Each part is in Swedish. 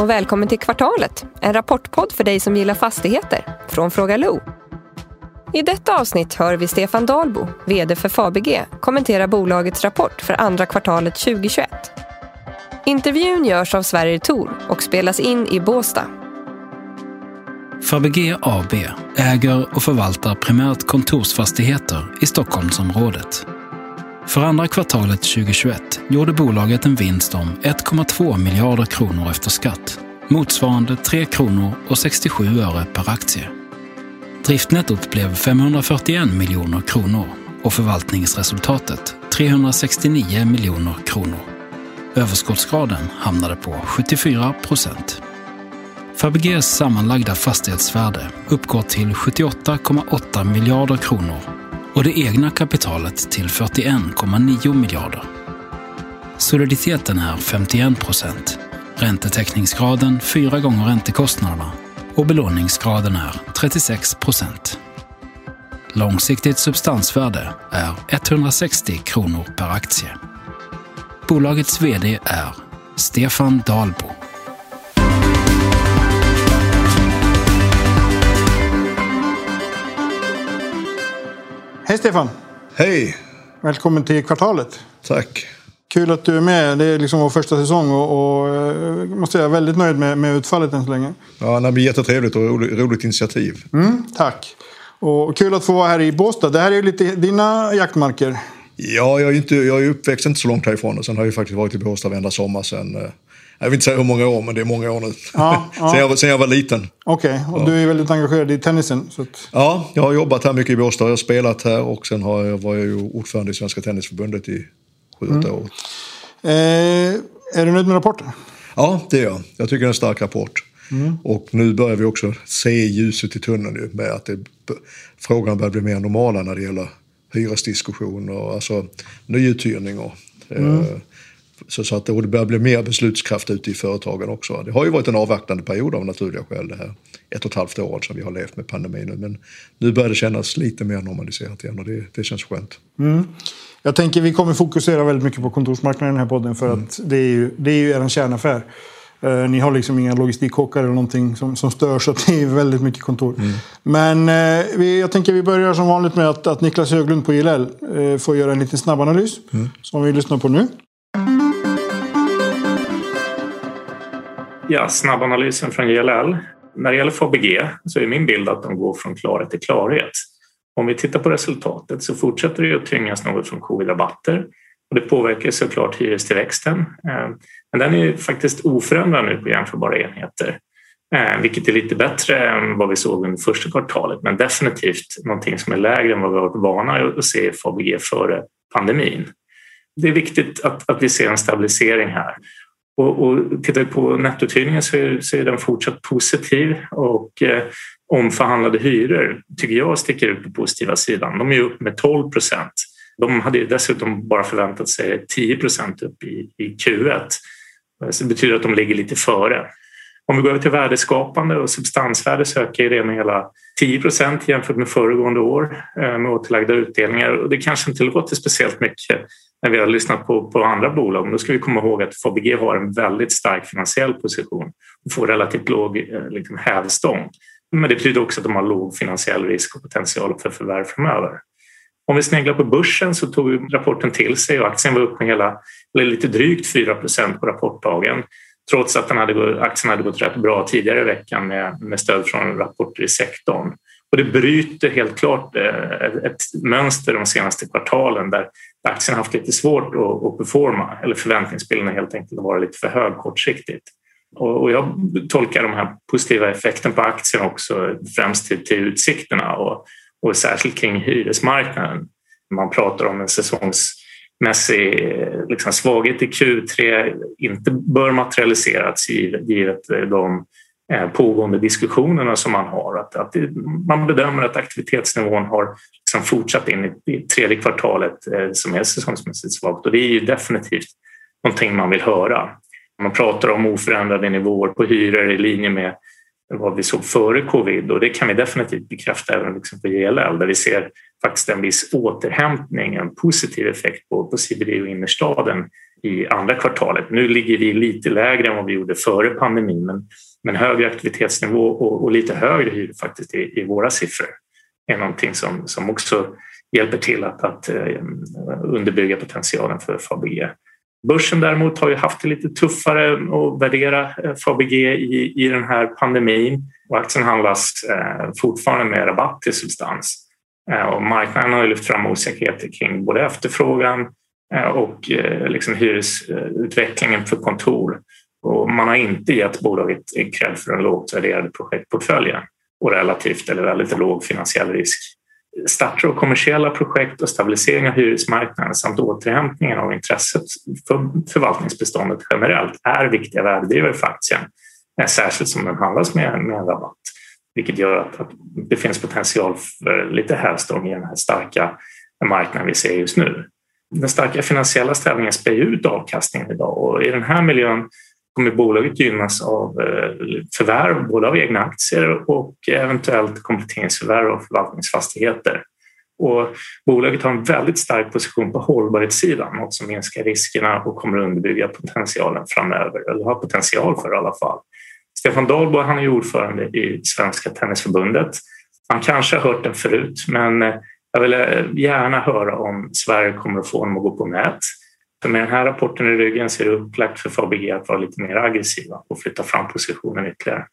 och välkommen till Kvartalet, en rapportpodd för dig som gillar fastigheter, från Fråga Lo. I detta avsnitt hör vi Stefan Dahlbo, VD för Fabege, kommentera bolagets rapport för andra kvartalet 2021. Intervjun görs av Sverige Tor och spelas in i Båstad. Fabege AB äger och förvaltar primärt kontorsfastigheter i Stockholmsområdet. För andra kvartalet 2021 gjorde bolaget en vinst om 1,2 miljarder kronor efter skatt, motsvarande 3 kronor och 67 öre per aktie. Driftnettot blev 541 miljoner kronor och förvaltningsresultatet 369 miljoner kronor. Överskottsgraden hamnade på 74 procent. Fabeges sammanlagda fastighetsvärde uppgår till 78,8 miljarder kronor och det egna kapitalet till 41,9 miljarder. Soliditeten är 51 procent, räntetäckningsgraden fyra gånger räntekostnaderna och belåningsgraden är 36 procent. Långsiktigt substansvärde är 160 kronor per aktie. Bolagets VD är Stefan Dahlbo. Hej Stefan! Hej! Välkommen till Kvartalet. Tack. Kul att du är med. Det är liksom vår första säsong och, och eh, måste säga väldigt nöjd med, med utfallet än så länge. Ja, det blir jättetrevligt och roligt, roligt initiativ. Mm, tack! Och kul att få vara här i Båstad. Det här är ju lite dina jaktmarker. Ja, jag är, inte, jag är uppväxt inte så långt härifrån och sen har jag faktiskt varit i Båstad varenda sommar sen eh, jag vill inte säga hur många år, men det är många år nu. Ja, ja. sen, jag, sen jag var liten. Okej, okay, och du är väldigt engagerad i tennisen? Så att... Ja, jag har jobbat här mycket i Båstad. Jag har spelat här och sen har jag, var jag ju ordförande i Svenska Tennisförbundet i sju, åtta mm. år. Eh, är du nöjd med rapporten? Ja, det är jag. Jag tycker det är en stark rapport. Mm. Och nu börjar vi också se ljuset i tunneln nu med att det, frågan börjar bli mer normala när det gäller hyresdiskussioner och alltså nyuthyrning och mm. eh, så, så att det börjar bli mer beslutskraft ute i företagen också. Det har ju varit en avvaktande period av naturliga skäl det här ett och ett halvt år som vi har levt med pandemin nu. Men nu börjar det kännas lite mer normaliserat igen och det, det känns skönt. Mm. Jag tänker vi kommer fokusera väldigt mycket på kontorsmarknaden i den här podden för mm. att det är ju, det är ju er kärnaffär. Uh, ni har liksom inga logistikkockar eller någonting som, som stör så det är väldigt mycket kontor. Mm. Men uh, vi, jag tänker vi börjar som vanligt med att, att Niklas Höglund på ILL uh, får göra en liten snabbanalys mm. som vi lyssnar på nu. Ja, snabbanalysen från JLL. När det gäller FABG så är min bild att de går från klarhet till klarhet. Om vi tittar på resultatet så fortsätter det att tyngas något från covid-rabatter och det påverkar såklart hyrestillväxten. Eh, men den är faktiskt oförändrad nu på jämförbara enheter, eh, vilket är lite bättre än vad vi såg under första kvartalet, men definitivt någonting som är lägre än vad vi varit vana att se i FABG före pandemin. Det är viktigt att, att vi ser en stabilisering här och, och tittar vi på nettouthyrningen så är, så är den fortsatt positiv och eh, omförhandlade hyror tycker jag sticker ut på positiva sidan. De är upp med 12 procent. De hade dessutom bara förväntat sig 10 procent upp i, i Q1. Eh, så det betyder att de ligger lite före. Om vi går över till värdeskapande och substansvärde så ökar ju redan hela 10 procent jämfört med föregående år eh, med återlagda utdelningar och det kanske inte låter speciellt mycket när vi har lyssnat på, på andra bolag. Men då ska vi komma ihåg att Fabege har en väldigt stark finansiell position och får relativt låg eh, liksom, hävstång. Men det betyder också att de har låg finansiell risk och potential för förvärv framöver. Om vi sneglar på börsen så tog rapporten till sig och aktien var upp med hela, eller lite drygt 4 procent på rapportdagen trots att den hade, aktien hade gått rätt bra tidigare i veckan med, med stöd från rapporter i sektorn. Och det bryter helt klart eh, ett mönster de senaste kvartalen där aktien haft lite svårt att, performa eller förväntningsbilden helt enkelt varit lite för hög kortsiktigt. Och jag tolkar de här positiva effekterna på aktien också främst till, till utsikterna och, och särskilt kring hyresmarknaden. Man pratar om en säsongs mässig eh, liksom svaghet i Q3 inte bör materialiseras givet eh, de eh, pågående diskussionerna som man har. Att, att det, man bedömer att aktivitetsnivån har liksom fortsatt in i, i tredje kvartalet eh, som är säsongsmässigt svagt och det är ju definitivt någonting man vill höra. Man pratar om oförändrade nivåer på hyror i linje med vad vi såg före covid och det kan vi definitivt bekräfta även liksom på JLL där vi ser faktiskt en viss återhämtning, en positiv effekt på, på CBD och innerstaden i andra kvartalet. Nu ligger vi lite lägre än vad vi gjorde före pandemin men, men högre aktivitetsnivå och, och lite högre hyror faktiskt i, i, våra siffror är någonting som, som också hjälper till att, att eh, underbygga potentialen för Fabege. Börsen däremot har ju haft det lite tuffare att värdera eh, FABG i, i den här pandemin och aktien handlas eh, fortfarande med rabatt till substans. Eh, och marknaden har lyft fram osäkerheter kring både efterfrågan eh, och eh, liksom hyresutvecklingen för kontor. Och man har inte gett bolaget cred för den lågt värderade projektportföljen och relativt eller väldigt låg finansiell risk. Starter av kommersiella projekt och stabilisering av hyresmarknaden samt återhämtningen av intresset för förvaltningsbeståndet generellt är viktiga värdedrivare för aktien, eh, särskilt som den handlas med, med en rabatt vilket gör att, att det finns potential för lite hävstång i den här starka marknaden vi ser just nu. Den starka finansiella ställningen spär ut avkastningen idag och i den här miljön kommer bolaget gynnas av eh, förvärv både av egna aktier och eventuellt kompletteringsförvärv av förvaltningsfastigheter. Och bolaget har en väldigt stark position på hållbarhetssidan, något som minskar riskerna och kommer underbygga potentialen framöver, eller har potential för i alla fall. Stefan Dahlbo han är ordförande i Svenska Tennisförbundet. Man kanske har hört den förut, men eh, jag vill eh, gärna höra om Sverige kommer att få honom att gå på nät. För med den här rapporten i ryggen ser det upplagt för Fabege att vara lite mer aggressiva och flytta fram positionen ytterligare.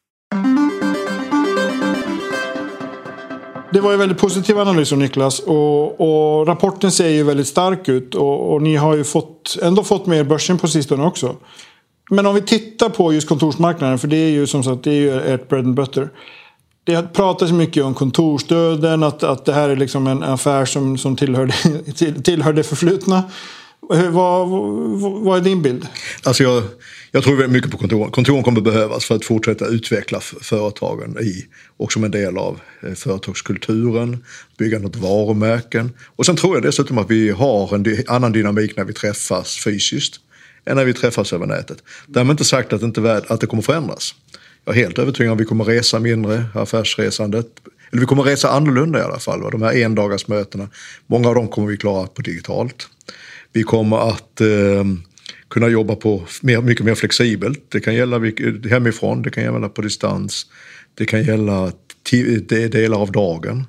Det var ju väldigt positiv analys Niklas och, och, rapporten ser ju väldigt stark ut och, och, ni har ju fått, ändå fått mer börsen på sistone också. Men om vi tittar på just kontorsmarknaden, för det är ju som sagt det är ju ert bread and butter. Det pratas mycket om kontorsdöden, att, att det här är liksom en affär som, som tillhör, till, tillhör det förflutna. Vad, vad, vad är din bild? Alltså jag, jag tror väldigt mycket på kontoren. Kontoren kommer behövas för att fortsätta utveckla företagen i och som en del av eh, företagskulturen, byggandet av varumärken. Och sen tror jag dessutom att vi har en annan dynamik när vi träffas fysiskt än när vi träffas över nätet. Därmed inte sagt att det, inte, att det kommer förändras. Jag är helt övertygad om att vi kommer resa mindre, affärsresandet. Eller vi kommer resa annorlunda i alla fall. De här endagarsmötena, många av dem kommer vi klara på digitalt. Vi kommer att eh, kunna jobba på mer, mycket mer flexibelt. Det kan gälla hemifrån, det kan gälla på distans. Det kan gälla delar av dagen.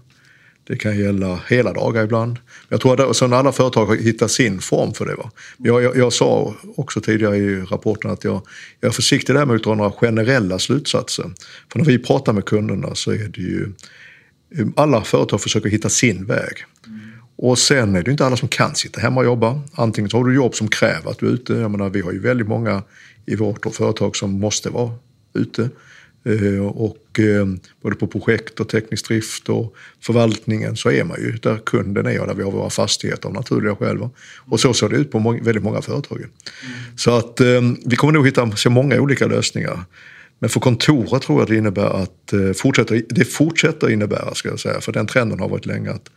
Det kan gälla hela dagar ibland. Jag tror att sen alla företag har hittat sin form för det. Va? Jag, jag, jag sa också tidigare i rapporten att jag, jag är försiktig där med att dra några generella slutsatser. För när vi pratar med kunderna så är det ju alla företag försöker hitta sin väg. Mm. Och sen är det inte alla som kan sitta hemma och jobba. Antingen så har du jobb som kräver att du är ute. Jag menar, vi har ju väldigt många i vårt företag som måste vara ute. Eh, och eh, både på projekt och teknisk drift och förvaltningen så är man ju där kunden är och där vi har våra fastigheter av naturliga skäl. Och så ser det ut på väldigt många företag. Mm. Så att eh, vi kommer nog hitta så många olika lösningar. Men för kontoret tror jag det innebär att eh, fortsätter, det fortsätter innebära, ska jag säga, för den trenden har varit länge att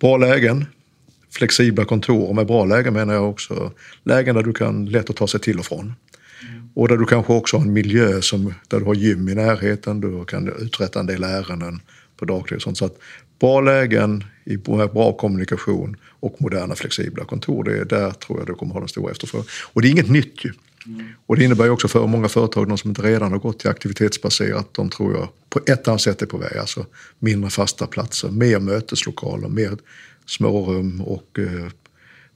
bra lägen, flexibla kontor och med bra lägen menar jag också lägen där du kan lätt att ta sig till och från. Och där du kanske också har en miljö som, där du har gym i närheten, du kan uträtta en del ärenden på dagtid. Sånt. Så att bra lägen, i bra kommunikation och moderna flexibla kontor, det är där tror jag du kommer ha den stora efterfrågan. Och det är inget nytt ju. Mm. Och det innebär också för många företag, de som inte redan har gått till aktivitetsbaserat, de tror jag på ett annat sätt är på väg. Alltså mindre fasta platser, mer möteslokaler, mer smårum och eh,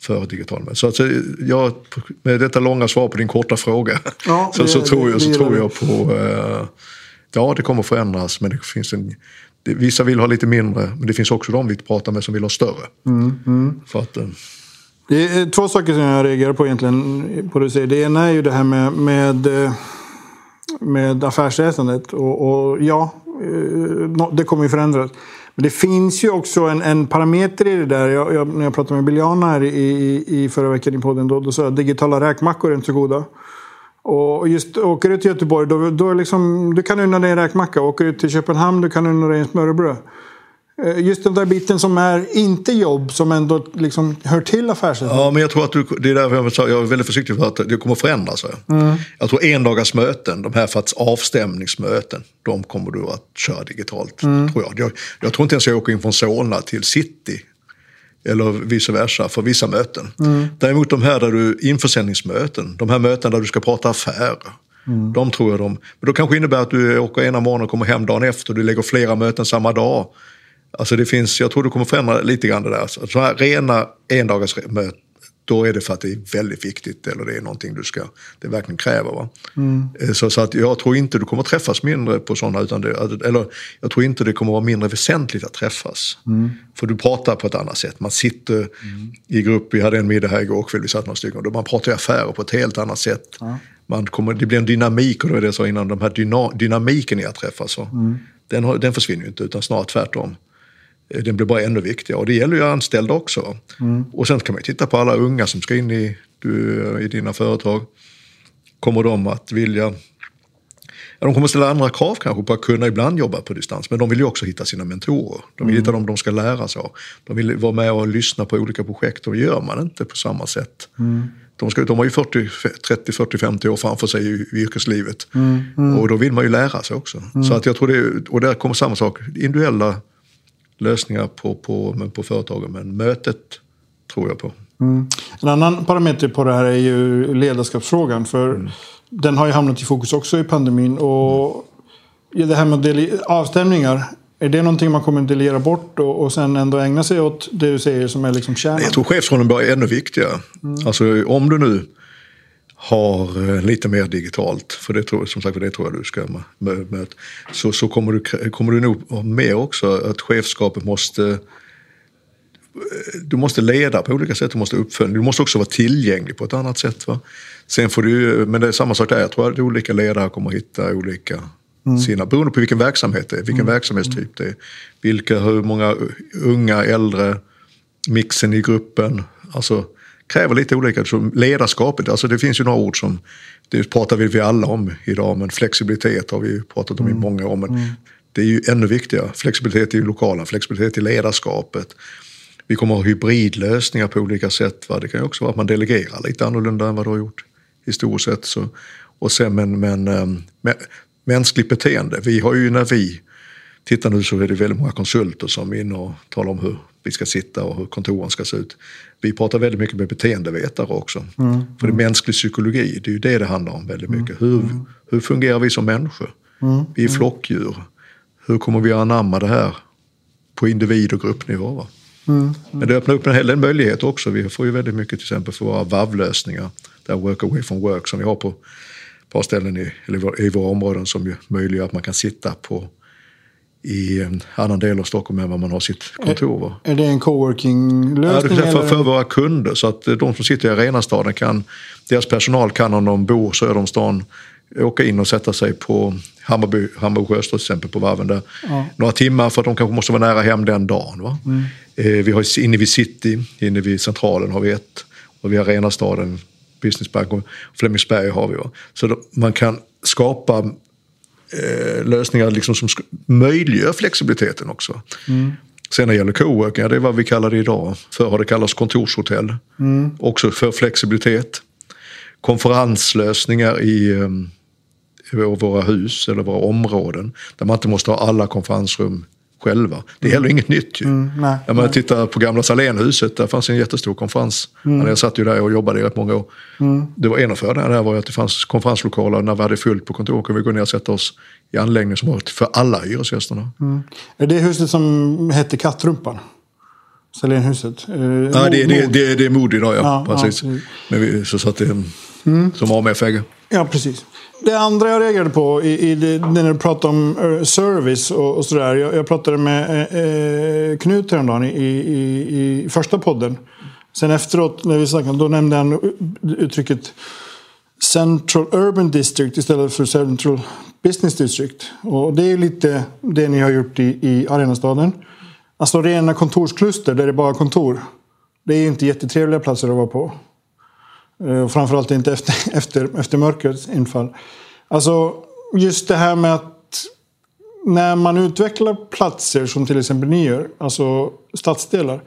för digital. Så att jag, med detta långa svar på din korta fråga ja, så, så, tror, jag, så tror jag på... Eh, ja, det kommer förändras men det finns en... Vissa vill ha lite mindre men det finns också de vi pratar med som vill ha större. Mm, mm. För att, eh, det är eh, två saker som jag reagerar på egentligen. På det, du säger. det ena är ju det här med, med, eh, med affärsresandet. Och, och ja, eh, det kommer ju förändras. Men det finns ju också en, en parameter i det där. Jag, jag, när jag pratade med Biljana här i, i, i förra veckan i podden då, då sa jag att digitala räkmackor är inte så goda. Och just åker du till Göteborg då, då, liksom, du kan unna dig en räkmacka. Åker du till Köpenhamn du kan unna dig en smörrebröd. Eh, just den där biten som är inte jobb som ändå liksom hör till affären. Ja, men jag tror att du, det är därför jag, sa, jag är väldigt försiktig för att det kommer att förändras. Mm. Jag tror endagars möten, de här för att avstämningsmöten, de kommer du att köra digitalt. Mm. Tror jag. Jag, jag tror inte ens jag åker in från Solna till city eller vice versa för vissa möten. Mm. Däremot de här där du, införsäljningsmöten, de här möten där du ska prata affärer. Mm. De tror jag de, men då kanske innebär att du åker ena morgonen och kommer hem dagen efter, du lägger flera möten samma dag. Alltså det finns, jag tror du kommer förändra lite grann det där. Så här rena endagarsmöten då är det för att det är väldigt viktigt eller det är någonting du ska, det verkligen kräver. Va? Mm. Eh, så, så, att jag tror inte du kommer träffas mindre på sådana, utan det, eller jag tror inte det kommer vara mindre väsentligt att träffas. Mm. För du pratar på ett annat sätt. Man sitter mm. i grupp, vi hade en middag här igår kväll, vi satt några stycken, och man pratar affärer på ett helt annat sätt. Ja. Man kommer, det blir en dynamik, och det var det jag sa innan, de här dyna, dynamiken i att träffas. Mm. Den, den försvinner ju inte, utan snarare tvärtom. Eh, den blir bara ännu viktigare. Och det gäller ju anställda också. Mm. Och sen kan man titta på alla unga som ska in i, du, i dina företag. Kommer de att vilja... Ja, de kommer ställa andra krav kanske på att kunna ibland jobba på distans. Men de vill ju också hitta sina mentorer. De vill mm. hitta dem de ska lära sig av. De vill vara med och lyssna på olika projekt och det gör man inte på samma sätt. Mm. De, ska, de har ju 40, 30, 40, 50 år framför sig i, i yrkeslivet. Mm. mm. Och då vill man ju lära sig också. Mm. Så att jag tror det, och där kommer samma sak, individuella lösningar på, på, men på företagen. Men mötet tror jag på. Mm. En annan parameter på det här är ju ledarskapsfrågan. För mm. den har ju hamnat i fokus också i pandemin. Och det här med avstämningar. Är det någonting man kommer att delegera bort och, och sen ändå ägna sig åt det du säger som är liksom kärnan? Jag tror chefsrollen blir ännu viktigare. Mm. Alltså om du nu har eh, lite mer digitalt, för det tror, som sagt, det tror jag du ska möta, så, så kommer, du, kommer du nog med också att chefskapet måste eh, du måste leda på olika sätt, du måste uppfölja, du måste också vara tillgänglig på ett annat sätt. Va? Sen får du, men det är samma sak där, jag tror att olika ledare kommer att hitta olika mm. sina, beroende på vilken verksamhet det är, vilken mm. verksamhetstyp det är. Vilka, hur många unga, äldre, mixen i gruppen. Alltså, kräver lite olika. Så ledarskapet, alltså det finns ju några ord som det pratar vi alla om idag, men flexibilitet har vi pratat om mm. i många år. Men mm. det är ju ännu viktigare. Flexibilitet i lokala, flexibilitet i ledarskapet. Vi kommer att ha hybridlösningar på olika sätt. Va? Det kan ju också vara att man delegerar lite annorlunda än vad du har gjort historiskt sett. Så, och sen, men, men, ähm, mänskligt beteende. Vi har ju när vi tittar nu så är det väldigt många konsulter som är inne och talar om hur vi ska sitta och hur kontoren ska se ut. Vi pratar väldigt mycket med beteendevetare också. Mm. För det är mänsklig psykologi, det är ju det det handlar om väldigt mycket. Hur, mm. hur fungerar vi som människor? Mm. Vi är flockdjur. Hur kommer vi att anamma det här på individ och gruppnivå? Mm. Men det öppnar upp en hel del möjligheter också. Vi får ju väldigt mycket till exempel för våra VAV-lösningar, där work away from work som vi har på ett par ställen i, eller i våra områden som möjliggör att man kan sitta på i en annan del av Stockholm än vad man har sitt kontor. Är, är det en coworking-lösning? Ja, för, för våra kunder så att de som sitter i Arenastaden kan, deras personal kan om de bor söder om stan åka in och sätta sig på Hammarby, Hammarby Sjöstad till exempel på varven där. Ja. Några timmar för att de kanske måste vara nära hem den dagen. Va? Mm. Eh, vi har inne vid city, inne vid centralen har vi ett. Och vi har Arenastaden, Business Bank och Flemingsberg har vi. Va? Så då, man kan skapa eh, lösningar liksom som möjliggör flexibiliteten också. Mm. Sen när det gäller coworking, ja, det är vad vi kallar det idag. Förr har det kallats kontorshotell. Mm. Också för flexibilitet. Konferenslösningar i eh, våra hus eller våra områden. Där man inte måste ha alla konferensrum själva. Det är heller inget nytt ju. Mm, nej, När man nej. tittar på gamla Salénhuset, där fanns en jättestor konferens. Mm. Jag satt ju där och jobbade i rätt många år. Mm. Det var en av fördelarna där var att det fanns konferenslokaler. När vi hade fullt på kontoret kunde vi gå ner och sätta oss i anläggningen som var för alla hyresgästerna. Mm. Är det huset som hette Kattrumpan? Salénhuset? Eh, ja, det, det, det, det är mod idag ja. ja precis. Ja, Men vi, så satt det mm. som AMF-ägare. Ja, precis. Det andra jag reagerade på i, i det, när du pratade om eh, service och, och sådär. Jag, jag pratade med eh, eh Knut häromdagen i, i, i första podden. Sen efteråt när vi snackade, då nämnde han uttrycket Central Urban District istället för Central Business District. Och det är lite det ni har gjort i, i Arenastaden. Alltså rena kontorskluster där det är bara kontor. Det är inte jättetrevliga platser att vara på. Uh, framförallt inte efter, efter, efter mörkrets infall. Alltså just det här med att när man utvecklar platser som till exempel ni gör, alltså stadsdelar,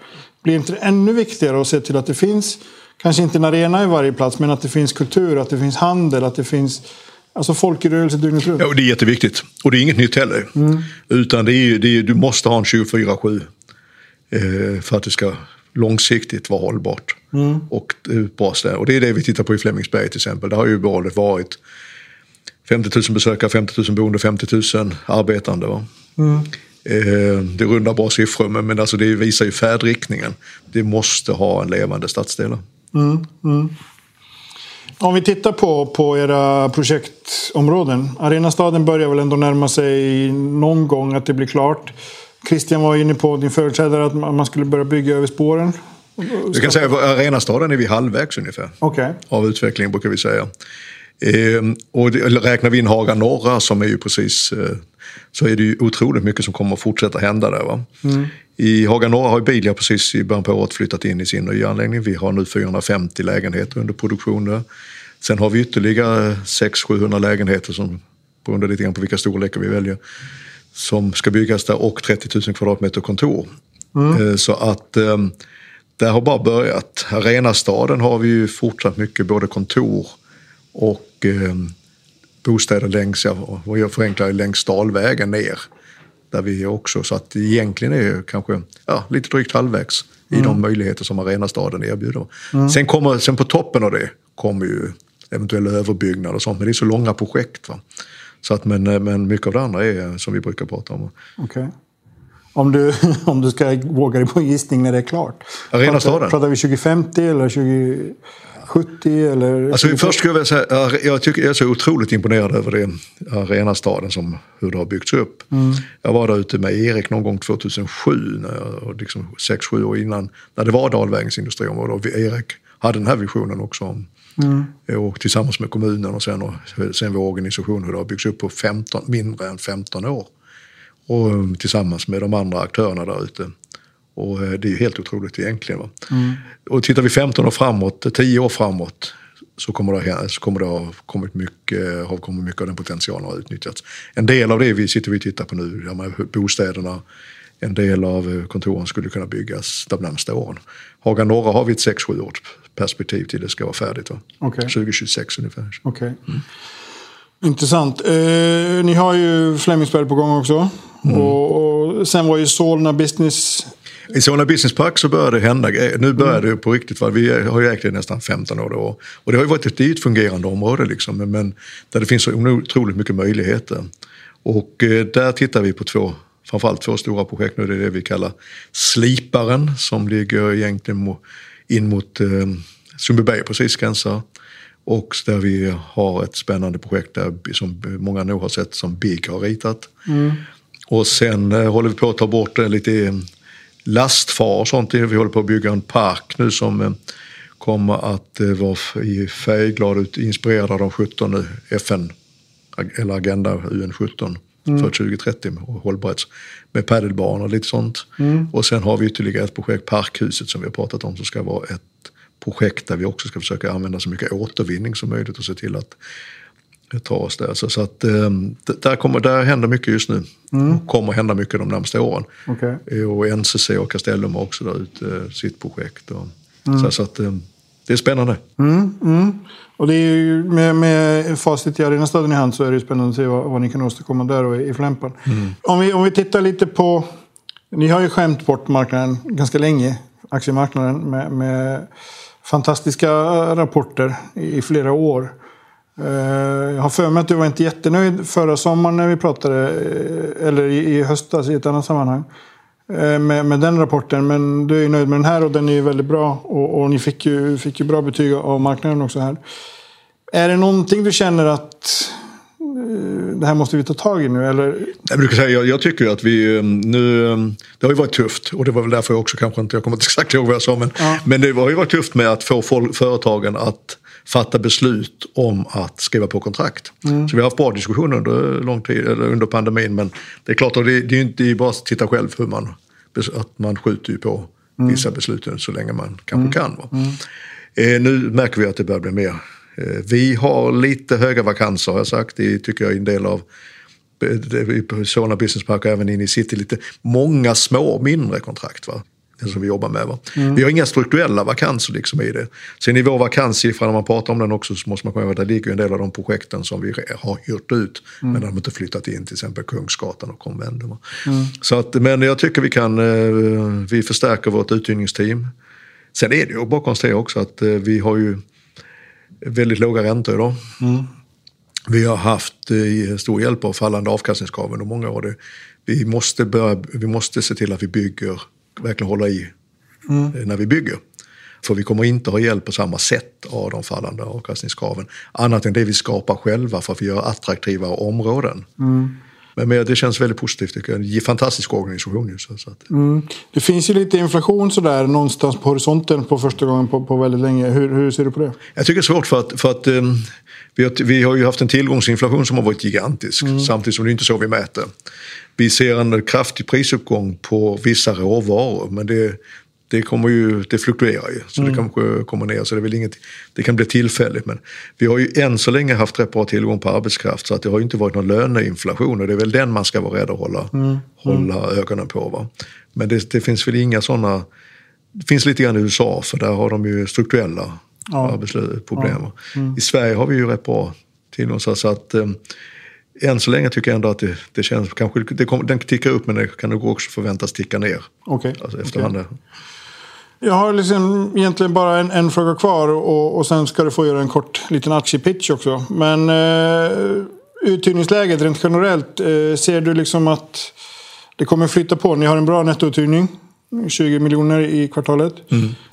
blir inte det ännu viktigare att se till att det finns, kanske inte en arena i varje plats, men att det finns kultur, att det finns handel, att det finns Alltså folk i rörelse dygnet runt. Ja, det är jätteviktigt. Och det är inget nytt heller. Mm. Utan det är, det är, du måste ha en 24-7 eh, för att det ska långsiktigt vara hållbart. Och, det är ett bra ställe. och det är det vi tittar på i Flemingsberg till exempel. Där har ju valet varit 50 000 besökare, 50 000 boende, 50 000 arbetande. Va? Eh, det är runda bra siffror men, men alltså det visar ju färdriktningen. Det måste ha en levande stadsdel. Om vi tittar på, på era projektområden. Arenastaden börjar väl ändå närma sig någon gång att det blir klart. Christian var inne på, din företrädare, att man skulle börja bygga över spåren. Du kan säga att arenastaden är vi halvvägs ungefär. Okej. av utvecklingen brukar vi säga. Ehm, och räknar vi in Haga norra som är ju precis eh, så är det ju otroligt mycket som kommer att fortsätta hända där. Va? I Haga norra har Bilia precis i början på året flyttat in i sin nya anläggning. Vi har nu 450 lägenheter under produktion där. Sen har vi ytterligare 600-700 lägenheter som beroende lite grann på vilka storlekar vi väljer som ska byggas där och 30 000 kvadratmeter kontor. Eh, Så att eh, det har bara börjat. Arenastaden har vi ju fortsatt mycket både kontor och eh, bostäder längs, vad jag förenklar, längs Dalvägen ner. Där vi är också, så att egentligen är det kanske ja, lite drygt halvvägs i de möjligheter som Arenastaden erbjuder. Sen, kommer, sen på toppen av det kommer ju eventuella överbyggnad och sånt, men det är så långa projekt. Va? Så att, men, men mycket av det andra är som vi brukar prata om. Okej. Om, du, om du ska våga dig på en gissning när det är klart. Arenastaden? Pratar, pratar vi 2050 eller 2070? Eller Alltså, först skulle jag vilja säga, jag, jag, tycker, jag är så otroligt imponerad över det arenastaden, som, hur det har byggts upp. Jag var där ute med Erik någon gång 2007, när jag, liksom 6-7 år innan, när det var Dalvägens industriområde. Och Erik hade den här visionen också om, och tillsammans med kommunen och sen, och sen vår organisation, har byggts upp på 15, mindre än 15 år. Och um, tillsammans med de andra aktörerna där ute. Och eh, det är ju helt otroligt egentligen. Va? Och tittar vi 15 år framåt, 10 år framåt, så kommer det, att så kommer det ha kommit mycket, har kommit mycket av den potentialen har utnyttjats. En del av det vi sitter vi och tittar på nu, bostäderna, en del av eh, kontoren skulle kunna byggas de närmaste åren. Haga norra har vi ett 6-7 års perspektiv till det ska vara färdigt. Va? Okej. 2026 ungefär. Okej. Intressant. Eh, ni har ju Flemingsberg på gång också. Och, och sen var ju Solna Business... I Solna Business Park så börjar det hända. Nu börjar det på riktigt. Va? Vi har ju ägt det i nästan 15 år. Då. Och det har ju varit ett, ett fungerande område liksom, men- men där det finns så otroligt mycket möjligheter. Och eh, där tittar vi på två, framförallt två stora projekt nu. Det är det vi kallar Sliparen som ligger egentligen in mot eh, Sundbyberg precis gränsar. Och där vi har ett spännande projekt där, som många nog har sett som BIG har ritat. Och sen eh, håller vi på att ta bort eh, lite eh, lastfar och sånt. Vi håller på att bygga en park nu som eh, kommer att eh, vara i färgglad ut, inspirerad av de 17 FN, eller Agenda UN17 för 2030 med hållbarhets, med padelbanor och lite sånt. Och sen har vi ytterligare ett projekt, Parkhuset, som vi har pratat om, som ska vara ett projekt där vi också ska försöka använda så mycket återvinning som möjligt och se till att ta oss där. Så, så att eh, d- där, kommer, där händer mycket just nu. Och kommer hända mycket de närmaste åren. Okej. Eh, Och NCC och Castellum har också där ute eh, sitt projekt. Och, så, så att eh, det är spännande. Och det är ju med, med facit i Arenastaden i hand så är det spännande att se vad, vad ni kan åstadkomma där och i, Flämpan. Om, vi, om vi tittar lite på... Ni har ju skämt bort marknaden ganska länge, aktiemarknaden, med, med fantastiska rapporter i, i flera år. Eh, Jag har för mig att du var inte jättenöjd förra sommaren när vi pratade, eh, eller i, höstas i ett annat sammanhang, med, med den rapporten. Men du är nöjd med den här och den är väldigt bra. Och, och ni fick ju, fick ju bra betyg av marknaden också här. Är det någonting du känner att eh, det här måste vi ta tag i nu? Eller? Jag, brukar säga, jag, jag tycker att vi eh, nu, eh, det har ju varit tufft och det var väl därför jag också kanske inte, jag kommer inte exakt ihåg vad jag sa, men, men det har ju varit tufft med att få folk, företagen att fatta beslut om att skriva på kontrakt. Så vi har haft bra diskussioner under lång tid, eller under pandemin, men det är klart att det, det är inte bara att titta själv hur man, att man skjuter ju på vissa beslut så länge man kanske kan. Va? Eh, nu märker vi att det börjar bli mer. Eh, vi har lite höga vakanser har jag sagt, det tycker jag är en del av på Solna Business Park och även in i city lite många små mindre kontrakt. Va? Det som vi jobbar med. Va? Vi har inga strukturella vakanser liksom i det. Sen i vår vakanssiffra när man pratar om den också så måste man komma ihåg att det ligger en del av de projekten som vi har hyrt ut men de har inte flyttat in till exempel Kungsgatan och. Så att, men jag tycker vi kan, eh, vi förstärker vårt uthyrningsteam. Sen är det ju bara att konstatera också att eh, vi har ju väldigt låga räntor idag. Mm. Vi har haft eh, stor hjälp av fallande avkastningskrav under många år. Vi måste, börja, vi måste se till att vi bygger, verkligen hålla i eh, när vi bygger. För vi kommer inte ha hjälp på samma sätt av de fallande avkastningskraven. Annat än det vi skapar själva för att vi gör attraktiva områden. Men, men det känns väldigt positivt tycker jag. Det är en fantastisk organisation ju. Så, så att, Mm. Det finns ju lite inflation sådär någonstans på horisonten på första gången på, på väldigt länge. Hur, hur ser du på det? Jag tycker det är svårt för att, för att ehm, vi, har, vi har ju haft en tillgångsinflation som har varit gigantisk samtidigt som det inte är så vi mäter. Vi ser en kraftig prisuppgång på vissa råvaror men det, det, kommer ju, det fluktuerar ju så det kanske kommer ner så det, är väl inget, det kan bli tillfälligt men vi har ju än så länge haft rätt bra tillgång på arbetskraft så att det har ju inte varit någon löneinflation och det är väl den man ska vara rädd att hålla, hålla ögonen på. Va? Men det, det finns väl inga sådana det finns lite grann i USA för där har de ju strukturella Ja. arbetsproblem. I Sverige har vi ju rätt bra tillgång så så att eh, än så länge tycker jag ändå att det, det känns, kanske det kommer, den tickar upp men det kan nog också förväntas ticka ner Okej. alltså efterhand. Jag har liksom egentligen bara en, en fråga kvar och, och sen ska du få göra en kort liten aktiepitch också. Men eh, uthyrningsläget rent generellt, eh, ser du liksom att det kommer flytta på? Ni har en bra nettouthyrning, 20 miljoner i kvartalet.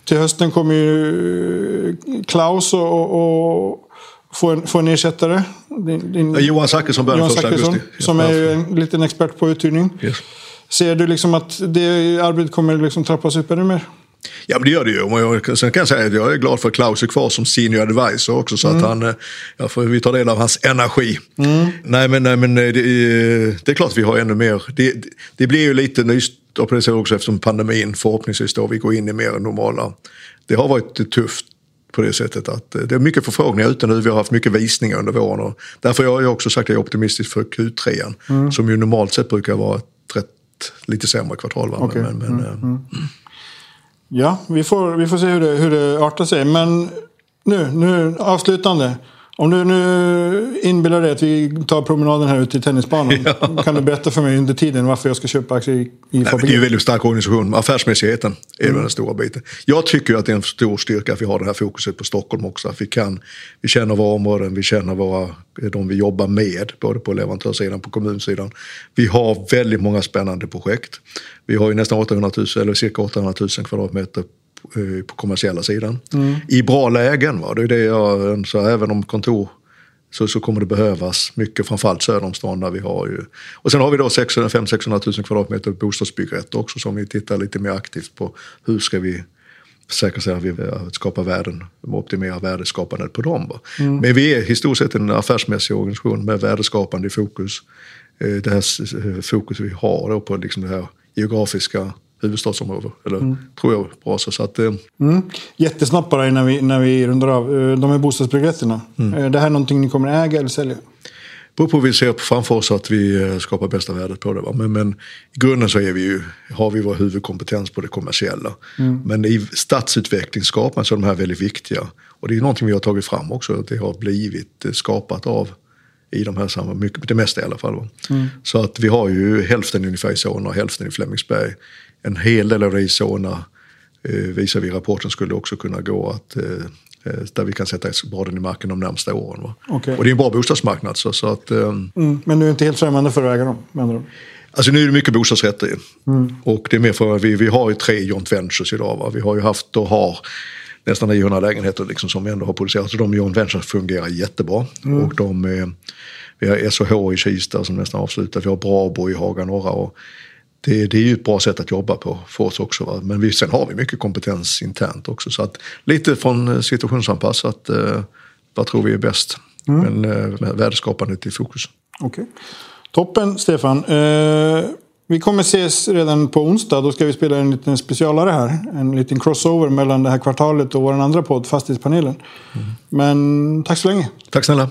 Till hösten kommer ju eh, Klaus och, och få, en, få en ersättare. Din, din, Ja, Johan Zachrisson Johan första Zachrisson, augusti. som är ju en liten expert på uthyrning. Yes. Ser du liksom att det arbetet kommer liksom trappas upp ännu mer? Ja men det gör det ju. Sen kan jag säga att jag är glad för att Klaus är kvar som senior advisor också så att han, eh, ja, får vi tar del av hans energi. Nej men, nej, men eh, det, är- det är klart vi har ännu mer. Det, det, det blir ju lite nystart på det sättet också eftersom pandemin förhoppningsvis då vi går in i mer normala. Det har varit tufft på det sättet att eh, det är mycket förfrågningar ute nu. Vi har haft mycket visningar under våren och därför har jag också sagt att jag är optimistisk för Q3 som ju normalt sett brukar vara ett rätt lite sämre kvartal. Va? Okej. Men, men, eh, Ja, vi får, vi får se hur det, hur det artar sig. Men nu, nu avslutande. Om du nu inbillar dig att vi tar promenaden här ute till tennisbanan. Kan du berätta för mig under tiden varför jag ska köpa aktier i, i men det är en Fabege? väldigt stark organisation. Affärsmässigheten är Mm. den stora biten. Jag tycker att det är en stor styrka att vi har det här fokuset på Stockholm också. Att vi, kan, vi känner våra områden, vi känner våra, de vi jobbar med, både på leverantörssidan och på kommunsidan. Vi har väldigt många spännande projekt. Vi har ju nästan 800 000, eller cirka 800 000 kvadratmeter eh, på kommersiella sidan. Mm. I bra lägen. Va? Det är det jag, så även om kontor så, så kommer det behövas mycket, framförallt söder om stan där vi har ju. Och sen har vi då 500-600 000 kvadratmeter bostadsbyggrätter också som vi tittar lite mer aktivt på. Hur ska vi säkerställa att vi eh, skapar värden, optimera värdeskapandet på dem. va. Men vi är historiskt sett en affärsmässig organisation med värdeskapande i fokus. Eh, Det här eh, fokus vi har då på liksom det här geografiska huvudstadsområdet. Eller tror jag bra så. att, eh, Mm. Jättesnabbt bara innan vi, när vi rundar av. Eh, De här bostadsbyggrätterna. Eh, Det här är någonting ni kommer äga eller sälja? beror på hur vi ser framför oss att vi eh, skapar bästa värdet på det. Va? Men, men i grunden så är vi ju, har vi vår huvudkompetens på det kommersiella. Men i stadsutveckling skapar så är de här väldigt viktiga. Och det är någonting vi har tagit fram också, att det har blivit skapat av i de här samma, mycket, det mesta i alla fall. Va? Så att vi har ju hälften ungefär i Solna och hälften i Flemingsberg. En hel del av det i Solna visar vi i rapporten skulle också kunna gå att eh, eh, där vi kan sätta spaden i marken de närmsta åren. Okej. Och det är en bra bostadsmarknad. Så, så att, eh, Mm. Men du är inte helt främmande för att äga dem? ord. Alltså nu är det mycket bostadsrätter ju. Och det är mer för att vi, vi har ju tre joint ventures idag. Va? Vi har ju haft och har nästan 900 lägenheter liksom som vi ändå har producerat. Så de joint ventures fungerar jättebra. Och de, vi har SOH i Kista som nästan avslutat. Vi har Brabo i Haga norra. Och det, det är ju ett bra sätt att jobba på för oss också. Va? Men vi, sen har vi mycket kompetens internt också. Så att lite från eh, situationsanpassat. Eh, vad tror vi är bäst? Men eh, värdeskapandet i fokus. Okej. Toppen, Stefan. Eh, vi kommer ses redan på onsdag. Då ska vi spela en liten specialare här. En liten crossover mellan det här kvartalet och vår andra podd, Fastighetspanelen. Men tack så länge. Tack snälla.